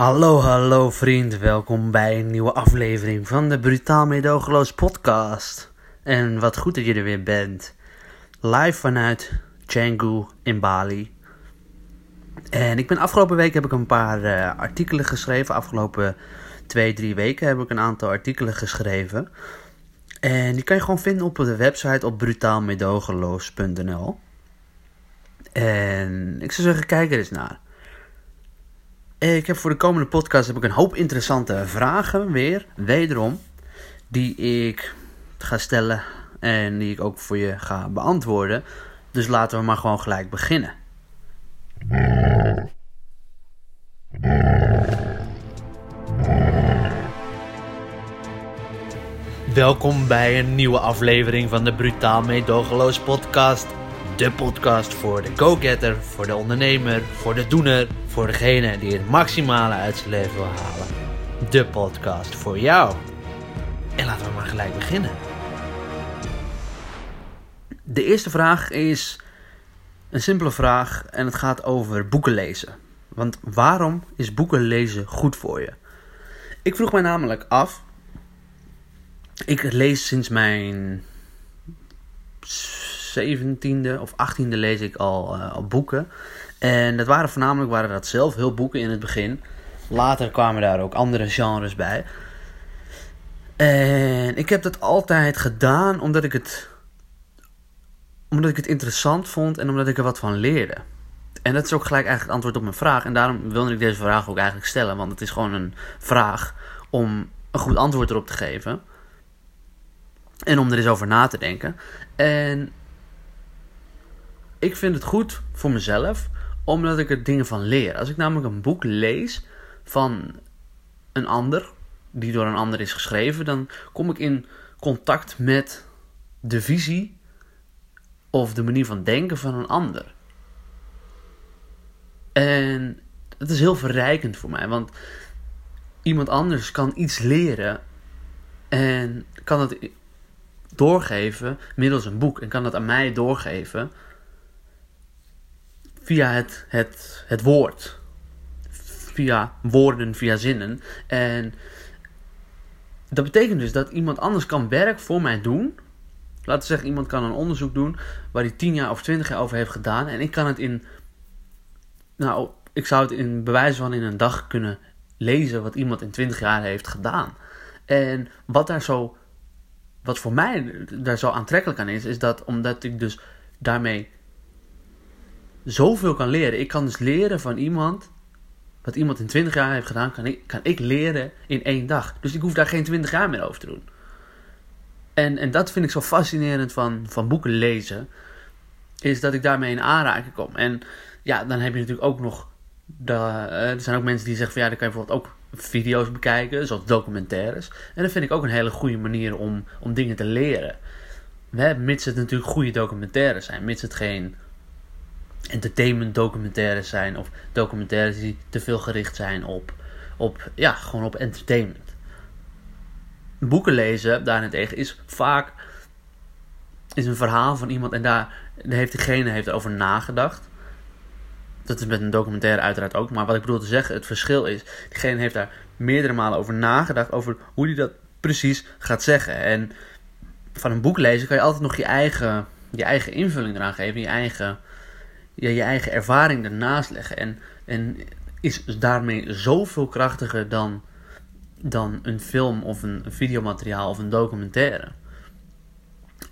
Hallo, hallo vriend, welkom bij een nieuwe aflevering van de Brutaal Medogeloos podcast. En wat goed dat je er weer bent. Live vanuit Canggu in Bali. En ik ben afgelopen week heb ik een paar uh, artikelen geschreven. Afgelopen twee, drie weken heb ik een aantal artikelen geschreven. En die kan je gewoon vinden op de website op brutaalmedogeloos.nl. En ik zou zeggen, kijk er eens naar. Ik heb voor de komende podcast heb ik een hoop interessante vragen weer, wederom, die ik ga stellen en die ik ook voor je ga beantwoorden. Dus laten we maar gewoon gelijk beginnen. Welkom bij een nieuwe aflevering van de Brutaal Meedogenloos podcast. De podcast voor de go-getter, voor de ondernemer, voor de doener, voor degene die het maximale uit zijn leven wil halen. De podcast voor jou. En laten we maar gelijk beginnen. De eerste vraag is een simpele vraag en het gaat over boeken lezen. Want waarom is boeken lezen goed voor je? Ik vroeg mij namelijk af. Ik lees sinds mijn 17e of 18e lees ik al, uh, al boeken. En dat waren voornamelijk waren dat zelf hulpboeken in het begin. Later kwamen daar ook andere genres bij. En ik heb dat altijd gedaan omdat ik het, omdat ik het interessant vond en omdat ik er wat van leerde. En dat is ook gelijk eigenlijk het antwoord op mijn vraag. En daarom wilde ik deze vraag ook eigenlijk stellen. Want het is gewoon een vraag om een goed antwoord erop te geven. En om er eens over na te denken. En ik vind het goed voor mezelf omdat ik er dingen van leer. Als ik namelijk een boek lees van een ander, die door een ander is geschreven, dan kom ik in contact met de visie of de manier van denken van een ander. En het is heel verrijkend voor mij, want iemand anders kan iets leren en kan het doorgeven middels een boek en kan dat aan mij doorgeven via het, het, het woord. Via woorden, via zinnen. En dat betekent dus dat iemand anders kan werk voor mij doen. Laten we zeggen, iemand kan een onderzoek doen waar hij 10 jaar of 20 jaar over heeft gedaan. En ik kan het in. Nou, ik zou het in bewijs van in een dag kunnen lezen wat iemand in 20 jaar heeft gedaan. En wat daar zo. Wat voor mij daar zo aantrekkelijk aan is, is dat omdat ik dus daarmee zoveel kan leren. Ik kan dus leren van iemand. Wat iemand in 20 jaar heeft gedaan, kan ik, kan ik leren in één dag. Dus ik hoef daar geen 20 jaar meer over te doen. En, en dat vind ik zo fascinerend van, van boeken lezen. Is dat ik daarmee in aanraking kom. En ja, dan heb je natuurlijk ook nog. De, uh, er zijn ook mensen die zeggen van ja, dan kan je bijvoorbeeld ook video's bekijken, zoals documentaires. En dat vind ik ook een hele goede manier om, om dingen te leren. Mits het natuurlijk goede documentaires zijn, mits het geen entertainment documentaires zijn of documentaires die te veel gericht zijn op, op ja, gewoon op entertainment. Boeken lezen daarentegen is vaak is een verhaal van iemand en daar heeft diegene heeft over nagedacht. Dat is met een documentaire uiteraard ook. Maar wat ik bedoel te zeggen, het verschil is, diegene heeft daar meerdere malen over nagedacht over hoe hij dat precies gaat zeggen. En van een boek lezen kan je altijd nog je eigen, je eigen invulling eraan geven, je eigen je, je eigen ervaring ernaast leggen. En, en is daarmee zoveel krachtiger dan, dan een film of een, videomateriaal of een documentaire.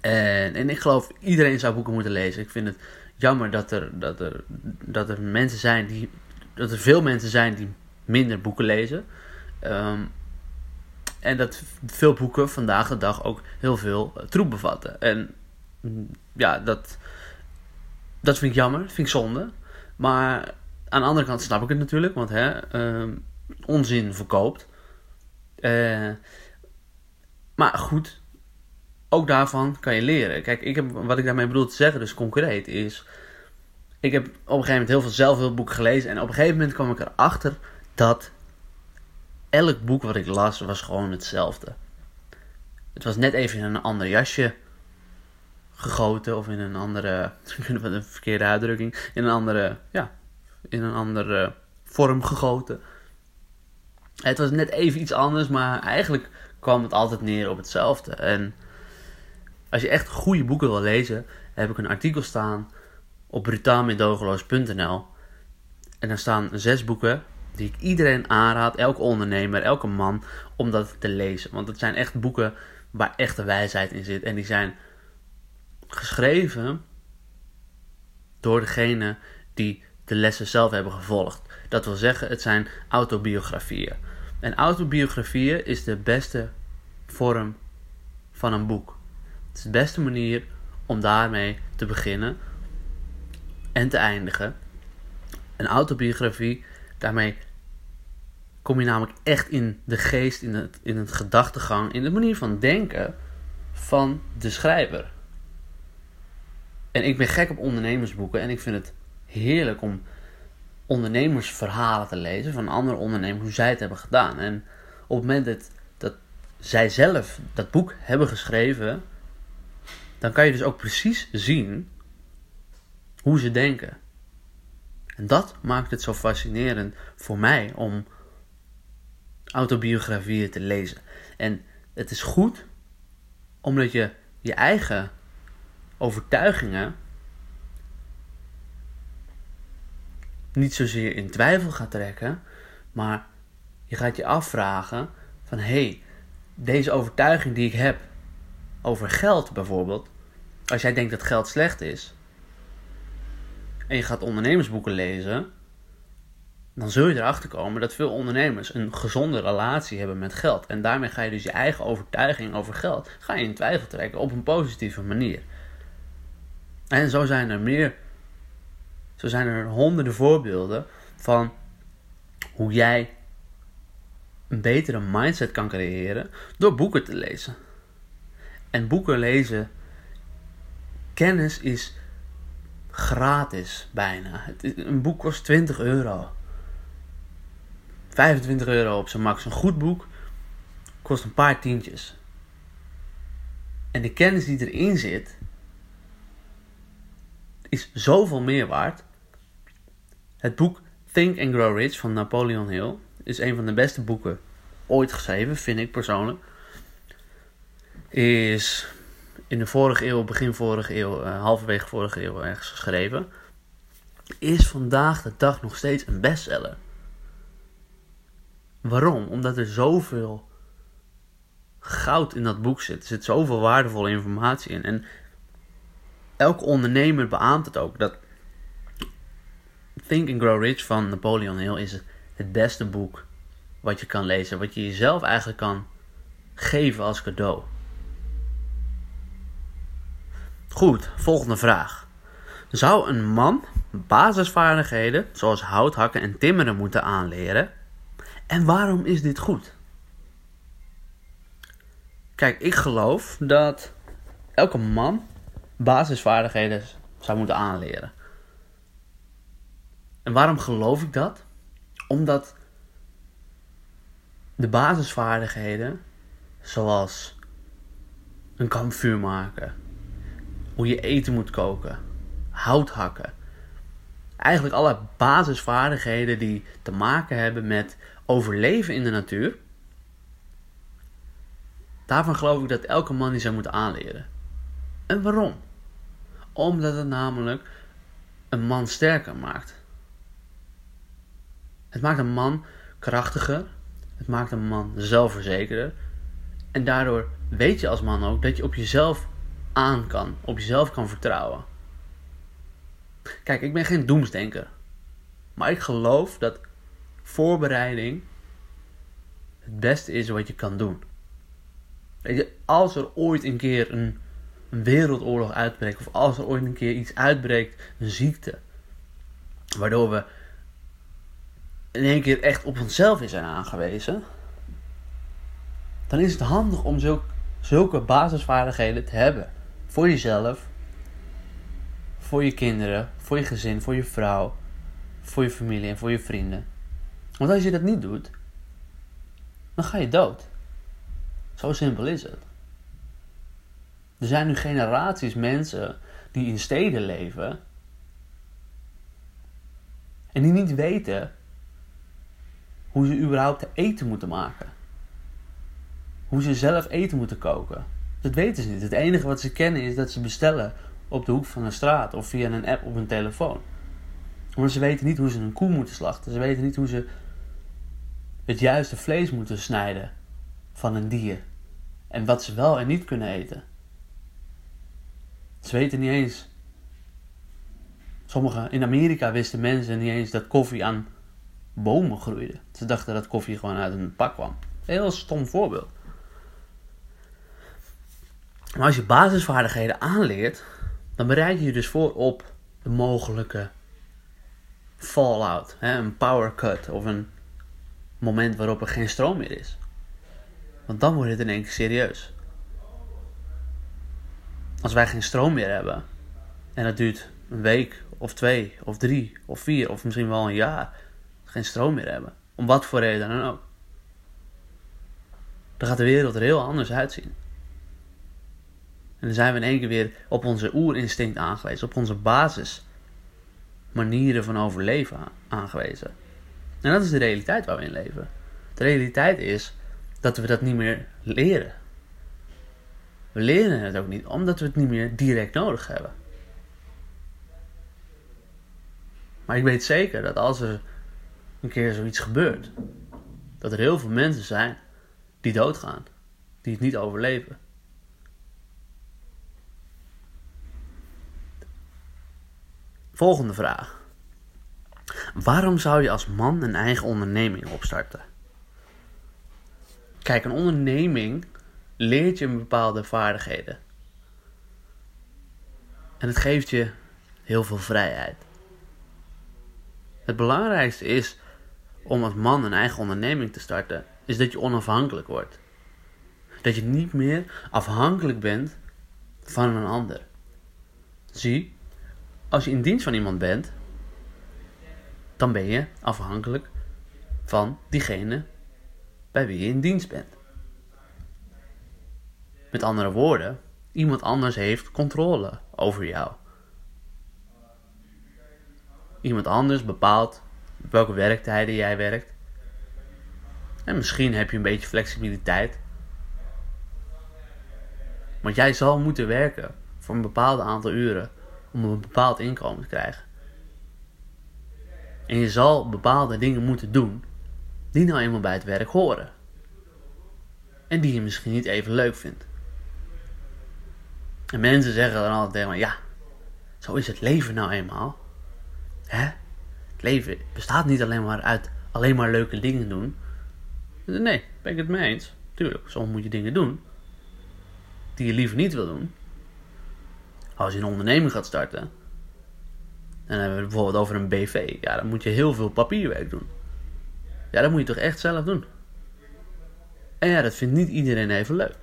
En, en ik geloof, iedereen zou boeken moeten lezen. Ik vind het jammer dat er, dat er, dat er mensen zijn die. dat er veel mensen zijn die minder boeken lezen. Ehm, en dat veel boeken vandaag de dag ook heel veel troep bevatten. En ja, dat, dat vind ik jammer, vind ik zonde. Maar aan de andere kant snap ik het natuurlijk, want hè, uh, onzin verkoopt. Uh, maar goed, ook daarvan kan je leren. Kijk, ik heb, wat ik daarmee bedoel te zeggen, dus concreet, is... Ik heb op een gegeven moment heel veel zelfhulpboeken gelezen. En op een gegeven moment kwam ik erachter dat elk boek wat ik las, was gewoon hetzelfde. Het was net even in een ander jasje gegoten of in een andere, een verkeerde uitdrukking, in een andere, ja, in een andere vorm gegoten. Het was net even iets anders, maar eigenlijk kwam het altijd neer op hetzelfde. En als je echt goede boeken wil lezen, heb ik een artikel staan op brutaalmedogeloos.nl. En daar staan zes boeken die ik iedereen aanraad, elke ondernemer, elke man, om dat te lezen. Want het zijn echt boeken waar echte wijsheid in zit. En die zijn geschreven door degene die de lessen zelf hebben gevolgd. Dat wil zeggen, het zijn autobiografieën. En autobiografieën is de beste vorm van een boek. Het is de beste manier om daarmee te beginnen en te eindigen. Een autobiografie, daarmee kom je namelijk echt in de geest, in het, in het gedachtegang, in de manier van denken van de schrijver. En ik ben gek op ondernemersboeken en ik vind het heerlijk om ondernemersverhalen te lezen van andere ondernemers, hoe zij het hebben gedaan. En op het moment dat, dat zij zelf dat boek hebben geschreven, dan kan je dus ook precies zien hoe ze denken. En dat maakt het zo fascinerend voor mij om autobiografieën te lezen. En het is goed omdat je je eigen overtuigingen niet zozeer in twijfel gaat trekken, maar je gaat je afvragen van hé, hey, deze overtuiging die ik heb over geld bijvoorbeeld, als jij denkt dat geld slecht is en je gaat ondernemersboeken lezen, dan zul je erachter komen dat veel ondernemers een gezonde relatie hebben met geld. En daarmee ga je dus je eigen overtuiging over geld ga je in twijfel trekken op een positieve manier. En zo zijn er meer, zo zijn er honderden voorbeelden van hoe jij een betere mindset kan creëren door boeken te lezen. En boeken lezen, kennis is gratis bijna. Een boek kost 20 euro. 25 euro op zijn max. Een goed boek kost een paar tientjes. En de kennis die erin zit, is zoveel meer waard. Het boek Think and Grow Rich van Napoleon Hill is een van de beste boeken ooit geschreven, vind ik persoonlijk. Is in de vorige eeuw, begin vorige eeuw, uh, halverwege vorige eeuw ergens geschreven. Is vandaag de dag nog steeds een bestseller. Waarom? Omdat er zoveel goud in dat boek zit. Er zit zoveel waardevolle informatie in. En elke ondernemer beaamt het ook. Dat Think and Grow Rich van Napoleon Hill is het beste boek wat je kan lezen. Wat je jezelf eigenlijk kan geven als cadeau. Goed, volgende vraag. Zou een man basisvaardigheden zoals houthakken en timmeren moeten aanleren? En waarom is dit goed? Kijk, ik geloof dat elke man basisvaardigheden zou moeten aanleren. En waarom geloof ik dat? Omdat de basisvaardigheden, zoals een kampvuur maken, hoe je eten moet koken, hout hakken, eigenlijk alle basisvaardigheden die te maken hebben met overleven in de natuur, daarvan geloof ik dat elke man die zou moeten aanleren. En waarom? Omdat het namelijk een man sterker maakt. Het maakt een man krachtiger. Het maakt een man zelfverzekerder. En daardoor weet je als man ook dat je op jezelf aan kan. Op jezelf kan vertrouwen. Kijk, ik ben geen doemsdenker. Maar ik geloof dat voorbereiding het beste is wat je kan doen. Weet je, als er ooit een keer een, een wereldoorlog uitbreekt, of als er ooit een keer iets uitbreekt, een ziekte, waardoor we in één keer echt op onszelf zijn aangewezen, dan is het handig om zulke, zulke basisvaardigheden te hebben. Voor jezelf, voor je kinderen, voor je gezin, voor je vrouw, voor je familie en voor je vrienden. Want als je dat niet doet, dan ga je dood. Zo simpel is het. Er zijn nu generaties mensen die in steden leven en die niet weten hoe ze überhaupt eten moeten maken. Hoe ze zelf eten moeten koken. Dat weten ze niet. Het enige wat ze kennen is dat ze bestellen op de hoek van een straat of via een app op hun telefoon. Maar ze weten niet hoe ze een koe moeten slachten. Ze weten niet hoe ze het juiste vlees moeten snijden van een dier. En wat ze wel en niet kunnen eten. Ze weten niet eens. Sommige, in Amerika wisten mensen niet eens dat koffie aan bomen groeide. Ze dachten dat koffie gewoon uit een pak kwam. Heel stom voorbeeld. Maar als je basisvaardigheden aanleert, dan bereid je je dus voor op de mogelijke fallout, hè, een power cut of een moment waarop er geen stroom meer is. Want dan wordt het in één keer serieus. Als wij geen stroom meer hebben en het duurt een week of twee of drie of vier of misschien wel een jaar geen stroom meer hebben, om wat voor reden dan ook, dan gaat de wereld er heel anders uitzien. En dan zijn we in één keer weer op onze oerinstinct aangewezen, op onze basis manieren van overleven aangewezen. En dat is de realiteit waar we in leven. De realiteit is dat we dat niet meer leren. We leren het ook niet omdat we het niet meer direct nodig hebben. Maar ik weet zeker dat als er een keer zoiets gebeurt, dat er heel veel mensen zijn die doodgaan, die het niet overleven. Volgende vraag. Waarom zou je als man een eigen onderneming opstarten? Kijk, een onderneming leert je bepaalde vaardigheden. En het geeft je heel veel vrijheid. Het belangrijkste is om als man een eigen onderneming te starten, is dat je onafhankelijk wordt. Dat je niet meer afhankelijk bent van een ander. Zie, als je in dienst van iemand bent, dan ben je afhankelijk van diegene bij wie je in dienst bent. Met andere woorden, iemand anders heeft controle over jou. Iemand anders bepaalt welke werktijden jij werkt. En misschien heb je een beetje flexibiliteit. Want jij zal moeten werken voor een bepaald aantal uren om een bepaald inkomen te krijgen. En je zal bepaalde dingen moeten doen die nou eenmaal bij het werk horen. En die je misschien niet even leuk vindt. En mensen zeggen dan altijd tegen ja, zo is het leven nou eenmaal. Hè? Het leven bestaat niet alleen maar uit alleen maar leuke dingen doen. Nee, ben ik het mee eens. Tuurlijk, soms moet je dingen doen die je liever niet wil doen. Als je een onderneming gaat starten, en dan hebben we het bijvoorbeeld over een BV, ja, dan moet je heel veel papierwerk doen. Ja, dat moet je toch echt zelf doen. En ja, dat vindt niet iedereen even leuk.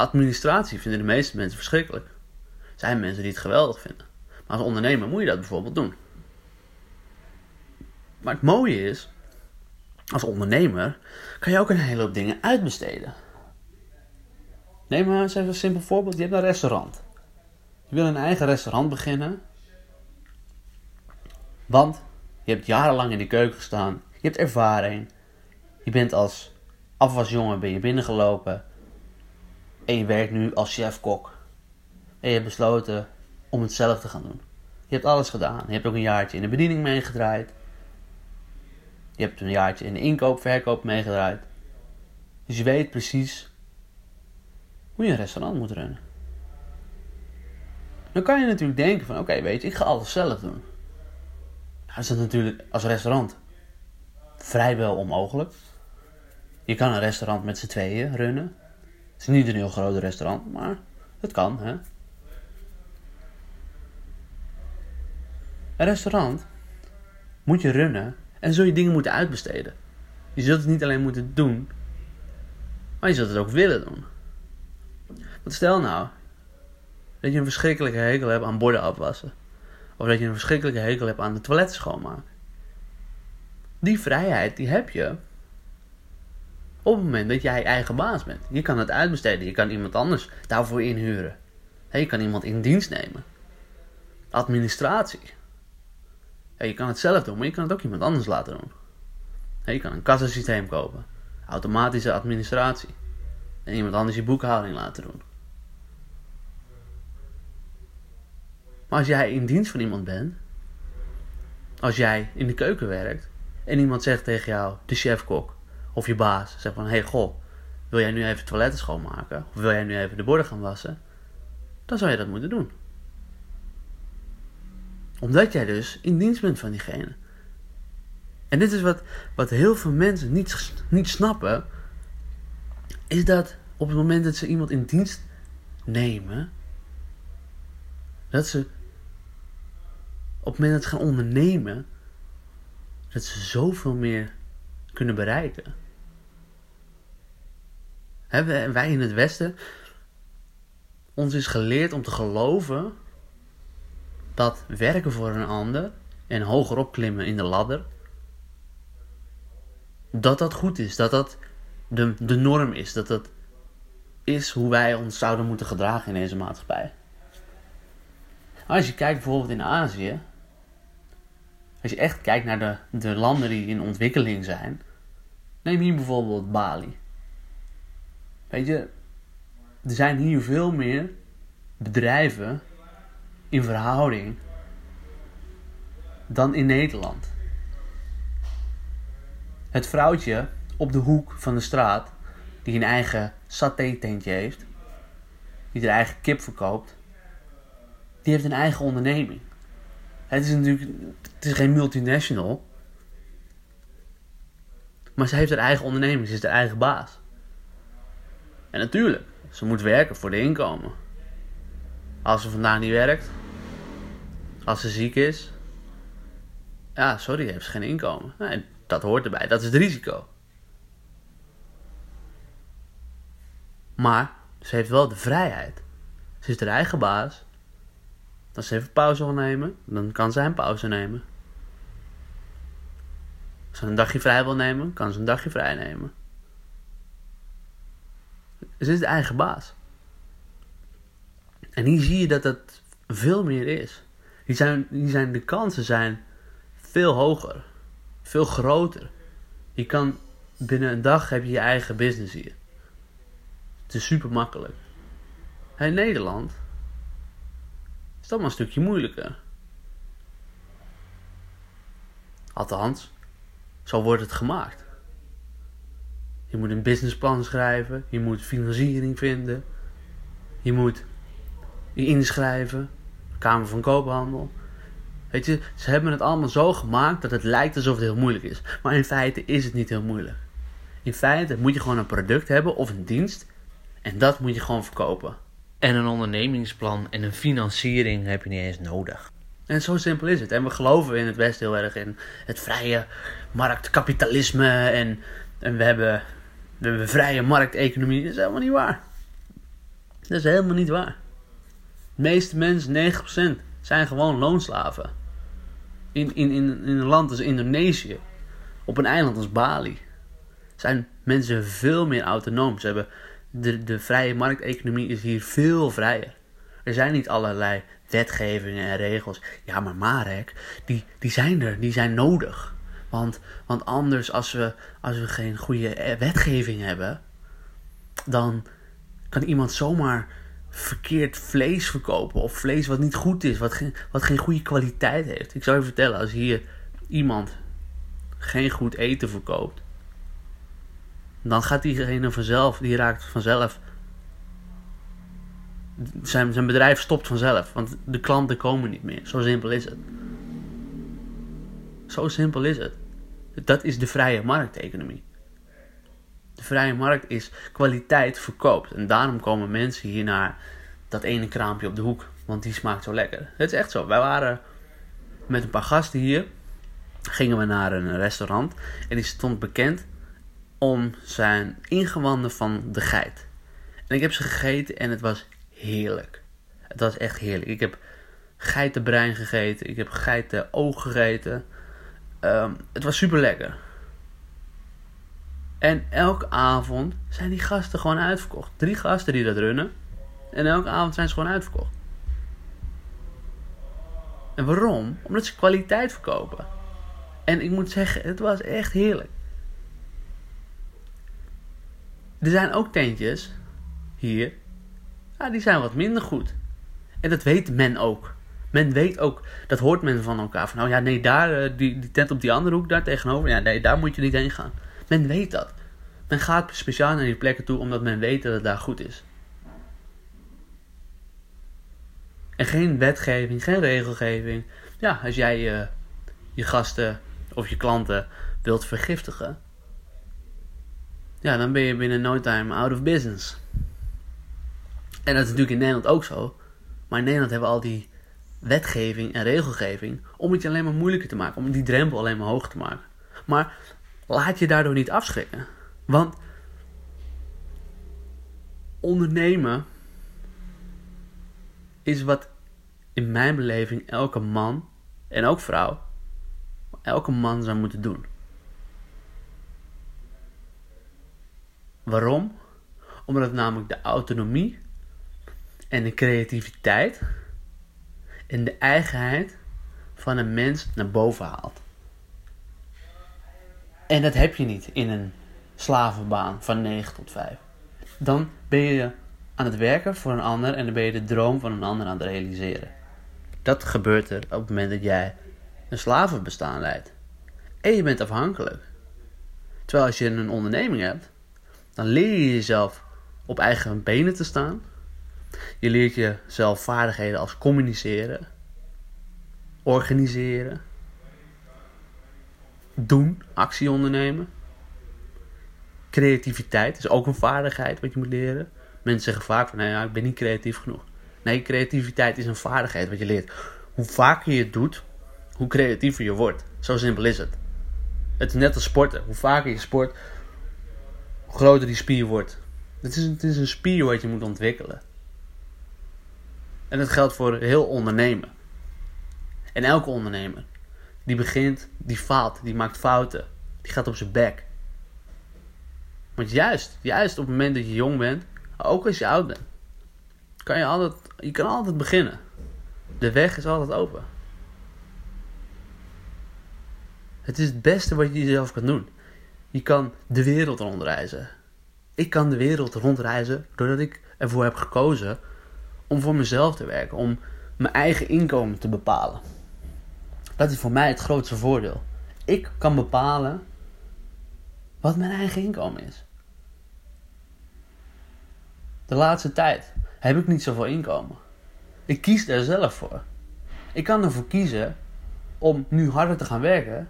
Administratie vinden de meeste mensen verschrikkelijk. Er zijn mensen die het geweldig vinden. Maar als ondernemer moet je dat bijvoorbeeld doen. Maar het mooie is, als ondernemer kan je ook een hele hoop dingen uitbesteden. Neem maar eens even een simpel voorbeeld. Je hebt een restaurant. Je wil een eigen restaurant beginnen. Want je hebt jarenlang in de keuken gestaan. Je hebt ervaring. Je bent als afwasjongen ben je binnengelopen. En je werkt nu als chef-kok. En je hebt besloten om het zelf te gaan doen. Je hebt alles gedaan. Je hebt ook een jaartje in de bediening meegedraaid. Je hebt een jaartje in de inkoop, verkoop meegedraaid. Dus je weet precies hoe je een restaurant moet runnen. Dan kan je natuurlijk denken van oké, weet je, ik ga alles zelf doen. Nou is dat natuurlijk als restaurant vrijwel onmogelijk. Je kan een restaurant met z'n tweeën runnen. Het is niet een heel groot restaurant, maar het kan. Hè? Een restaurant moet je runnen en zul je dingen moeten uitbesteden. Je zult het niet alleen moeten doen, maar je zult het ook willen doen. Want stel nou dat je een verschrikkelijke hekel hebt aan borden afwassen. Of dat je een verschrikkelijke hekel hebt aan de toiletten schoonmaken. Die vrijheid die heb je op het moment dat jij eigen baas bent. Je kan het uitbesteden. Je kan iemand anders daarvoor inhuren. Je kan iemand in dienst nemen. Administratie. Je kan het zelf doen, maar je kan het ook iemand anders laten doen. Je kan een kassasysteem kopen, automatische administratie en iemand anders je boekhouding laten doen. Maar als jij in dienst van iemand bent, als jij in de keuken werkt en iemand zegt tegen jou, de chefkok of je baas, zegt van: hey goh, wil jij nu even toiletten schoonmaken? Of wil jij nu even de borden gaan wassen? Dan zou je dat moeten doen. Omdat jij dus in dienst bent van diegene. En dit is wat, wat heel veel mensen niet, niet snappen. Is dat op het moment dat ze iemand in dienst nemen. Dat ze op het moment dat ze gaan ondernemen. Dat ze zoveel meer kunnen bereiken. He, wij in het Westen. Ons is geleerd om te geloven. Dat werken voor een ander. En hoger opklimmen in de ladder. Dat dat goed is. Dat dat de, de norm is. Dat dat is hoe wij ons zouden moeten gedragen in deze maatschappij. Als je kijkt bijvoorbeeld in Azië. Als je echt kijkt naar de, de landen die in ontwikkeling zijn. Neem hier bijvoorbeeld Bali. Weet je, er zijn hier veel meer bedrijven in verhouding dan in Nederland. Het vrouwtje op de hoek van de straat, die een eigen saté-tentje heeft, die haar eigen kip verkoopt, die heeft een eigen onderneming. Het is natuurlijk het is geen multinational, maar ze heeft haar eigen onderneming, ze is de eigen baas. En natuurlijk, ze moet werken voor de inkomen. Als ze vandaag niet werkt, als ze ziek is, ja, sorry, heeft ze geen inkomen. Dat hoort erbij, dat is het risico. Maar ze heeft wel de vrijheid. Ze is haar eigen baas. Als ze even pauze wil nemen, dan kan ze een pauze nemen. Als ze een dagje vrij wil nemen, kan ze een dagje vrij nemen. Ze is de eigen baas. En hier zie je dat het veel meer is. Die zijn, die zijn, de kansen zijn veel hoger. Veel groter. Je kan binnen een dag heb je je eigen business hier. Het is super makkelijk. In Nederland maar een stukje moeilijker. Althans, zo wordt het gemaakt. Je moet een businessplan schrijven. Je moet financiering vinden. Je moet je inschrijven. Kamer van Koophandel. Weet je, ze hebben het allemaal zo gemaakt dat het lijkt alsof het heel moeilijk is. Maar in feite is het niet heel moeilijk. In feite moet je gewoon een product hebben of een dienst. En dat moet je gewoon verkopen. En een ondernemingsplan en een financiering heb je niet eens nodig. En zo simpel is het. En we geloven in het Westen heel erg in het vrije marktkapitalisme. En, en we hebben we vrije markteconomie. Dat is helemaal niet waar. Dat is helemaal niet waar. De meeste mensen, 90%, zijn gewoon loonslaven. In, in, in, in een land als Indonesië, op een eiland als Bali, zijn mensen veel meer autonoom. Ze hebben de, de vrije markteconomie is hier veel vrijer. Er zijn niet allerlei wetgevingen en regels. Ja, maar Marek, die, die zijn er, die zijn nodig. Want, want anders, als we, als we geen goede wetgeving hebben, dan kan iemand zomaar verkeerd vlees verkopen. Of vlees wat niet goed is, wat geen, wat geen goede kwaliteit heeft. Ik zou je vertellen, als hier iemand geen goed eten verkoopt, dan gaat diegene vanzelf, die raakt vanzelf. Zijn, zijn bedrijf stopt vanzelf, want de klanten komen niet meer. Zo simpel is het. Zo simpel is het. Dat is de vrije markteconomie. De vrije markt is kwaliteit verkoopt. En daarom komen mensen hier naar dat ene kraampje op de hoek. Want die smaakt zo lekker. Het is echt zo. Wij waren met een paar gasten hier. Gingen we naar een restaurant. En die stond bekend om zijn ingewanden van de geit. En ik heb ze gegeten en het was heerlijk. Het was echt heerlijk. Ik heb geitenbrein gegeten. Ik heb geitenoog gegeten. Um, het was super lekker. En elke avond zijn die gasten gewoon uitverkocht. Drie gasten die dat runnen. En elke avond zijn ze gewoon uitverkocht. En waarom? Omdat ze kwaliteit verkopen. En ik moet zeggen, het was echt heerlijk. Er zijn ook tentjes hier, ja, die zijn wat minder goed. En dat weet men ook. Men weet ook, dat hoort men van elkaar. Van, nou ja, nee, daar, eh, die, die tent op die andere hoek, daar tegenover, ja, nee, daar moet je niet heen gaan. Men weet dat. Men gaat speciaal naar die plekken toe omdat men weet dat het daar goed is. En geen wetgeving, geen regelgeving. Ja, als jij uh, je gasten of je klanten wilt vergiftigen, ja, dan ben je binnen no time out of business. En dat is natuurlijk in Nederland ook zo. Maar in Nederland hebben we al die wetgeving en regelgeving om het je alleen maar moeilijker te maken, om die drempel alleen maar hoger te maken. Maar laat je daardoor niet afschrikken. Want ondernemen is wat in mijn beleving elke man en ook vrouw, elke man zou moeten doen. Waarom? Omdat het namelijk de autonomie en de creativiteit en de eigenheid van een mens naar boven haalt. En dat heb je niet in een slavenbaan van 9 tot 5. Dan ben je aan het werken voor een ander en dan ben je de droom van een ander aan het realiseren. Dat gebeurt er op het moment dat jij een slavenbestaan leidt. En je bent afhankelijk. Terwijl als je een onderneming hebt, dan leer je jezelf op eigen benen te staan. Je leert jezelf vaardigheden als communiceren, organiseren, doen, actie ondernemen. Creativiteit is ook een vaardigheid wat je moet leren. Mensen zeggen vaak van, nee, ik ben niet creatief genoeg. Nee, creativiteit is een vaardigheid wat je leert. Hoe vaker je het doet, hoe creatiever je wordt. Zo simpel is het. Het is net als sporten. Hoe vaker je sport, groter die spier wordt. Het is, het is een spier wat je moet ontwikkelen. En dat geldt voor heel ondernemen. En elke ondernemer die begint, die faalt, die maakt fouten, die gaat op zijn bek. Want juist, juist op het moment dat je jong bent, ook als je oud bent, kan je altijd, je kan altijd beginnen. De weg is altijd open. Het is het beste wat je jezelf kan doen. Je kan de wereld rondreizen. Ik kan de wereld rondreizen doordat ik ervoor heb gekozen om voor mezelf te werken, om mijn eigen inkomen te bepalen. Dat is voor mij het grootste voordeel. Ik kan bepalen wat mijn eigen inkomen is. De laatste tijd heb ik niet zoveel inkomen. Ik kies er zelf voor. Ik kan ervoor kiezen om nu harder te gaan werken.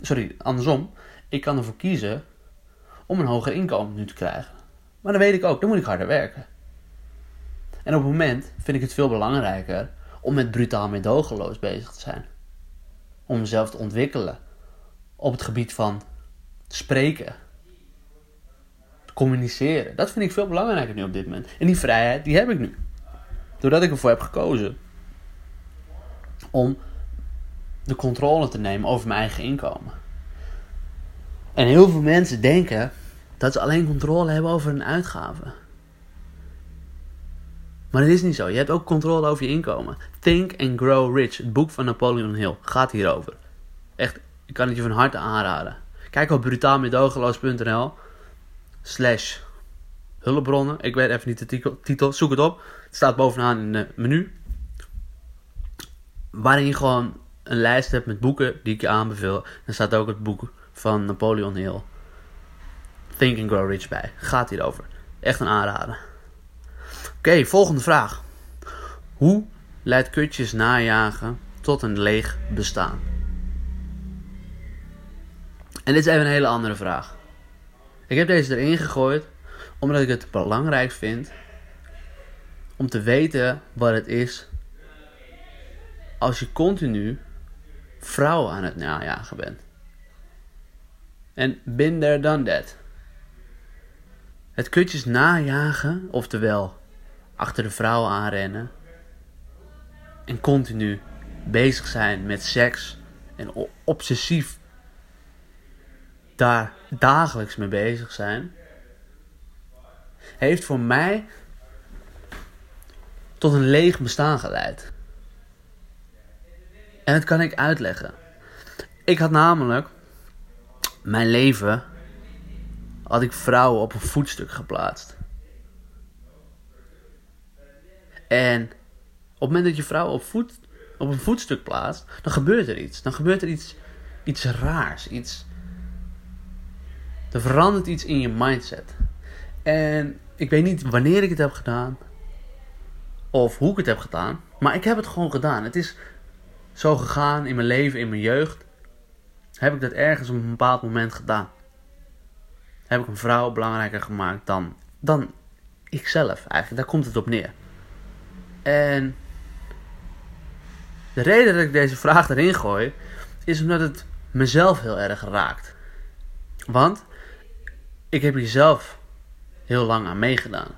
Sorry, andersom. Ik kan ervoor kiezen om een hoger inkomen nu te krijgen. Maar dan weet ik ook, dan moet ik harder werken. En op het moment vind ik het veel belangrijker om met brutaal medogeloos bezig te zijn. Om mezelf te ontwikkelen op het gebied van spreken, communiceren. Dat vind ik veel belangrijker nu op dit moment. En die vrijheid, die heb ik nu. Doordat ik ervoor heb gekozen om de controle te nemen over mijn eigen inkomen. En heel veel mensen denken dat ze alleen controle hebben over hun uitgaven. Maar dat is niet zo. Je hebt ook controle over je inkomen. Think and Grow Rich, het boek van Napoleon Hill, gaat hierover. Echt, ik kan het je van harte aanraden. Kijk op brutaalmedogeloos.nl slash hulpbronnen. Ik weet even niet de titel, zoek het op. Het staat bovenaan in het menu. Waarin je gewoon een lijst hebt met boeken die ik je aanbeveel. Dan staat ook het boek van Napoleon Hill. Think and Grow Rich bij. Gaat hierover. Echt een aanrader. Oké, volgende vraag. Hoe leidt kutjes najagen tot een leeg bestaan? En dit is even een hele andere vraag. Ik heb deze erin gegooid omdat ik het belangrijk vind om te weten wat het is als je continu vrouwen aan het najagen bent. En bin there, done that. Het kutjes najagen, oftewel achter de vrouw aanrennen. En continu bezig zijn met seks. En obsessief daar dagelijks mee bezig zijn. Heeft voor mij tot een leeg bestaan geleid. En dat kan ik uitleggen. Ik had namelijk mijn leven had ik vrouwen op een voetstuk geplaatst. En op het moment dat je vrouwen op, voet, op een voetstuk plaatst, dan gebeurt er iets. Dan gebeurt er iets, iets raars. Iets, er verandert iets in je mindset. En ik weet niet wanneer ik het heb gedaan. Of hoe ik het heb gedaan. Maar ik heb het gewoon gedaan. Het is zo gegaan in mijn leven, in mijn jeugd. Heb ik dat ergens op een bepaald moment gedaan. Heb ik een vrouw belangrijker gemaakt dan, dan ikzelf eigenlijk. Daar komt het op neer. En de reden dat ik deze vraag erin gooi, is omdat het mezelf heel erg raakt. Want ik heb hier zelf heel lang aan meegedaan.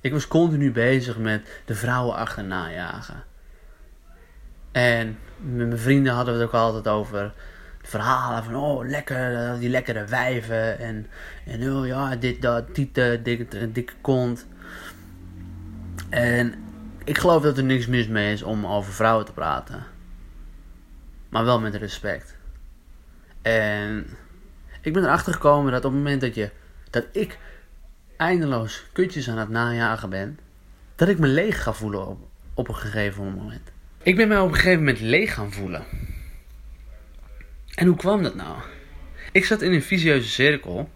Ik was continu bezig met de vrouwen achterna jagen. En met mijn vrienden hadden we het ook altijd over verhalen van oh lekker, die lekkere wijven en, en oh ja, dit, dat, tieten, dikke, dikke kont. En ik geloof dat er niks mis mee is om over vrouwen te praten. Maar wel met respect. En ik ben erachter gekomen dat op het moment dat, je, dat ik eindeloos kutjes aan het najagen ben, dat ik me leeg ga voelen op, op een gegeven moment. Ik ben me op een gegeven moment leeg gaan voelen. En hoe kwam dat nou? Ik zat in een visieuze cirkel,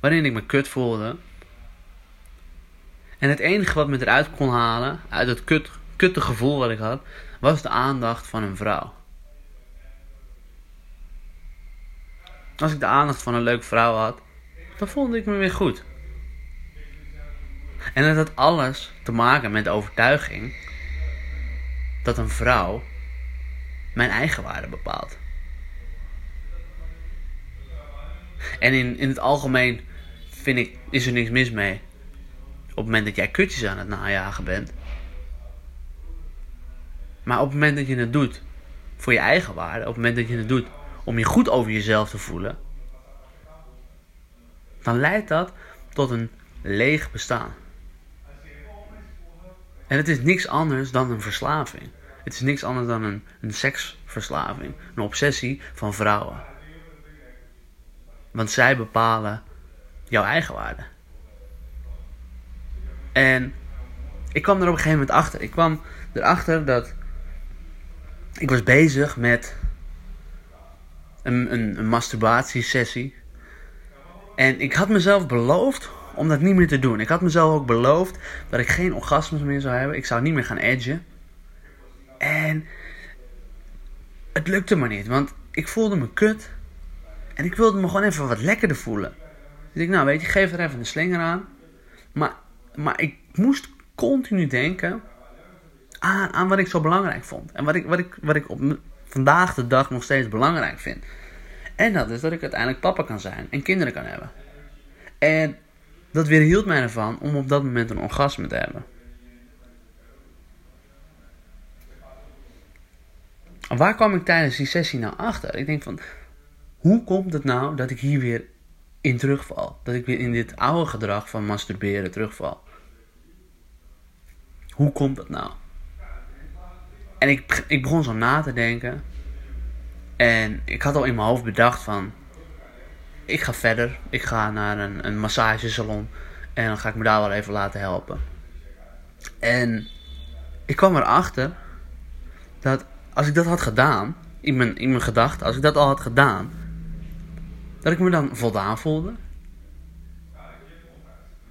waarin ik me kut voelde. En het enige wat me eruit kon halen, uit het kut, kutte gevoel wat ik had, was de aandacht van een vrouw. Als ik de aandacht van een leuke vrouw had, dan voelde ik me weer goed. En het had alles te maken met de overtuiging dat een vrouw mijn eigen waarde bepaalt. En in, in het algemeen vind ik, is er niks mis mee. Op het moment dat jij kutjes aan het najagen bent. Maar op het moment dat je het doet voor je eigen waarde, op het moment dat je het doet om je goed over jezelf te voelen, dan leidt dat tot een leeg bestaan. En het is niks anders dan een verslaving. Het is niks anders dan een, seksverslaving, een obsessie van vrouwen. Want zij bepalen jouw eigen waarde. En ik kwam er op een gegeven moment achter. Ik kwam erachter dat ik was bezig met een, een, een masturbatiesessie. En ik had mezelf beloofd om dat niet meer te doen. Ik had mezelf ook beloofd dat ik geen orgasmes meer zou hebben. Ik zou niet meer gaan edgen. En het lukte maar niet, want ik voelde me kut. En ik wilde me gewoon even wat lekkerder voelen. Dus ik, nou weet je, geef er even een slinger aan. Maar, maar ik moest continu denken aan, aan wat ik zo belangrijk vond. En wat ik, wat ik, wat ik op vandaag de dag nog steeds belangrijk vind. En dat is dat ik uiteindelijk papa kan zijn en kinderen kan hebben. En dat weerhield mij ervan om op dat moment een orgasme te hebben. Waar kwam ik tijdens die sessie nou achter? Ik denk van, hoe komt het nou dat ik hier weer in terugval? Dat ik weer in dit oude gedrag van masturberen terugval? Hoe komt dat nou? En ik, ik begon zo na te denken. En ik had al in mijn hoofd bedacht van... Ik ga verder. Ik ga naar een, een massagesalon. En dan ga ik me daar wel even laten helpen. En ik kwam erachter dat als ik dat had gedaan, in mijn, in mijn gedachten, als ik dat al had gedaan, dat ik me dan voldaan voelde.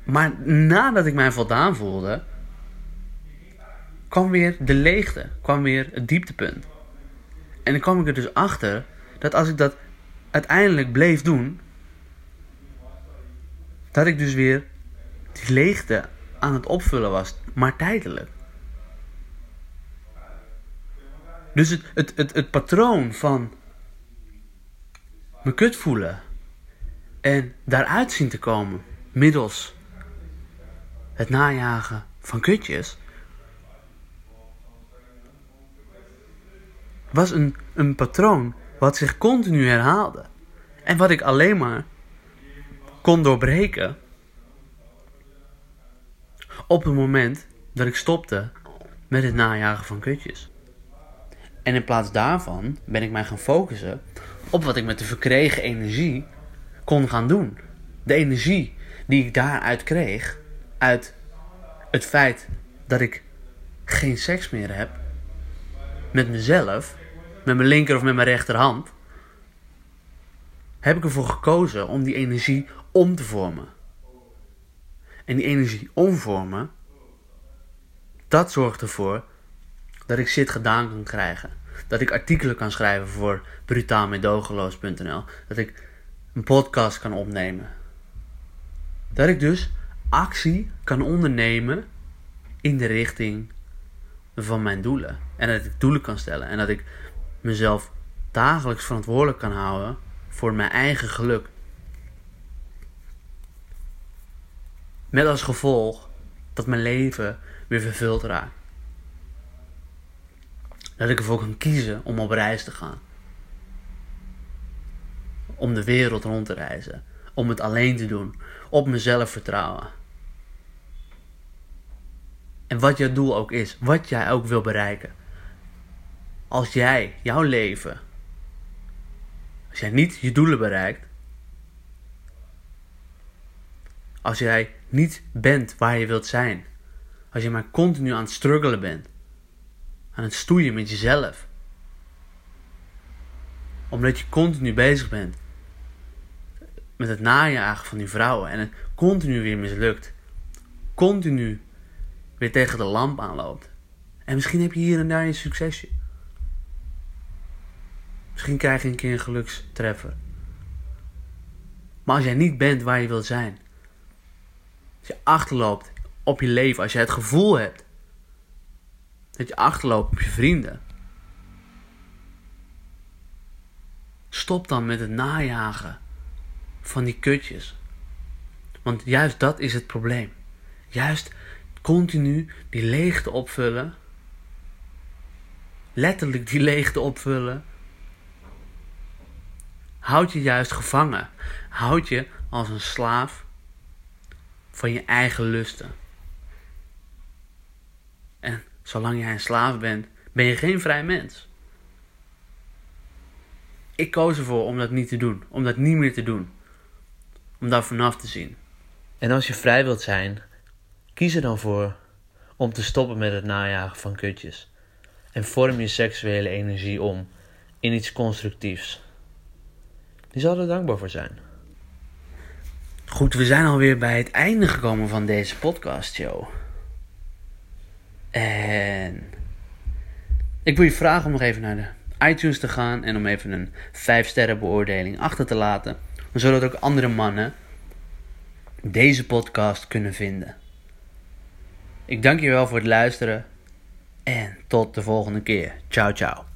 Maar nadat ik mij voldaan voelde, kwam weer de leegte, kwam weer het dieptepunt. En dan kwam ik er dus achter dat als ik dat uiteindelijk bleef doen, dat ik dus weer die leegte aan het opvullen was, maar tijdelijk. Dus het, het, het, patroon van me kut voelen en daaruit zien te komen middels het najagen van kutjes was een, een patroon wat zich continu herhaalde en wat ik alleen maar kon doorbreken op het moment dat ik stopte met het najagen van kutjes. En in plaats daarvan ben ik mij gaan focussen op wat ik met de verkregen energie kon gaan doen. De energie die ik daaruit kreeg, uit het feit dat ik geen seks meer heb met mezelf, met mijn linker of met mijn rechterhand, heb ik ervoor gekozen om die energie om te vormen. En die energie omvormen, dat zorgt ervoor dat ik shit gedaan kan krijgen. Dat ik artikelen kan schrijven voor brutaalmedogeloos.nl. Dat ik een podcast kan opnemen. Dat ik dus actie kan ondernemen in de richting van mijn doelen. En dat ik doelen kan stellen. En dat ik mezelf dagelijks verantwoordelijk kan houden voor mijn eigen geluk. Met als gevolg dat mijn leven weer vervuld raakt. Dat ik ervoor kan kiezen om op reis te gaan. Om de wereld rond te reizen. Om het alleen te doen. Op mezelf vertrouwen. En wat jouw doel ook is. Wat jij ook wil bereiken. Als jij jouw leven. Als jij niet je doelen bereikt. Als jij niet bent waar je wilt zijn. Als je maar continu aan het struggelen bent. Aan het stoeien met jezelf. Omdat je continu bezig bent. Met het najagen van die vrouwen. En het continu weer mislukt. Continu weer tegen de lamp aanloopt. En misschien heb je hier en daar een succesje. Misschien krijg je een keer een gelukstreffer. Maar als jij niet bent waar je wilt zijn. Als je achterloopt op je leven. Als je het gevoel hebt. Dat je achterloopt op je vrienden. Stop dan met het najagen van die kutjes. Want juist dat is het probleem. Juist continu die leegte opvullen. Letterlijk die leegte opvullen. Houd je juist gevangen. Houd je als een slaaf van je eigen lusten. En zolang jij een slaaf bent, ben je geen vrij mens. Ik koos ervoor om dat niet te doen, om dat niet meer te doen, om daar vanaf te zien. En als je vrij wilt zijn, kies er dan voor om te stoppen met het najagen van kutjes. En vorm je seksuele energie om in iets constructiefs. Die zal er dankbaar voor zijn. Goed, we zijn alweer bij het einde gekomen van deze podcastshow. En ik wil je vragen om nog even naar de iTunes te gaan en om even een 5 sterren beoordeling achter te laten. Zodat ook andere mannen deze podcast kunnen vinden. Ik dank je wel voor het luisteren en tot de volgende keer. Ciao, ciao.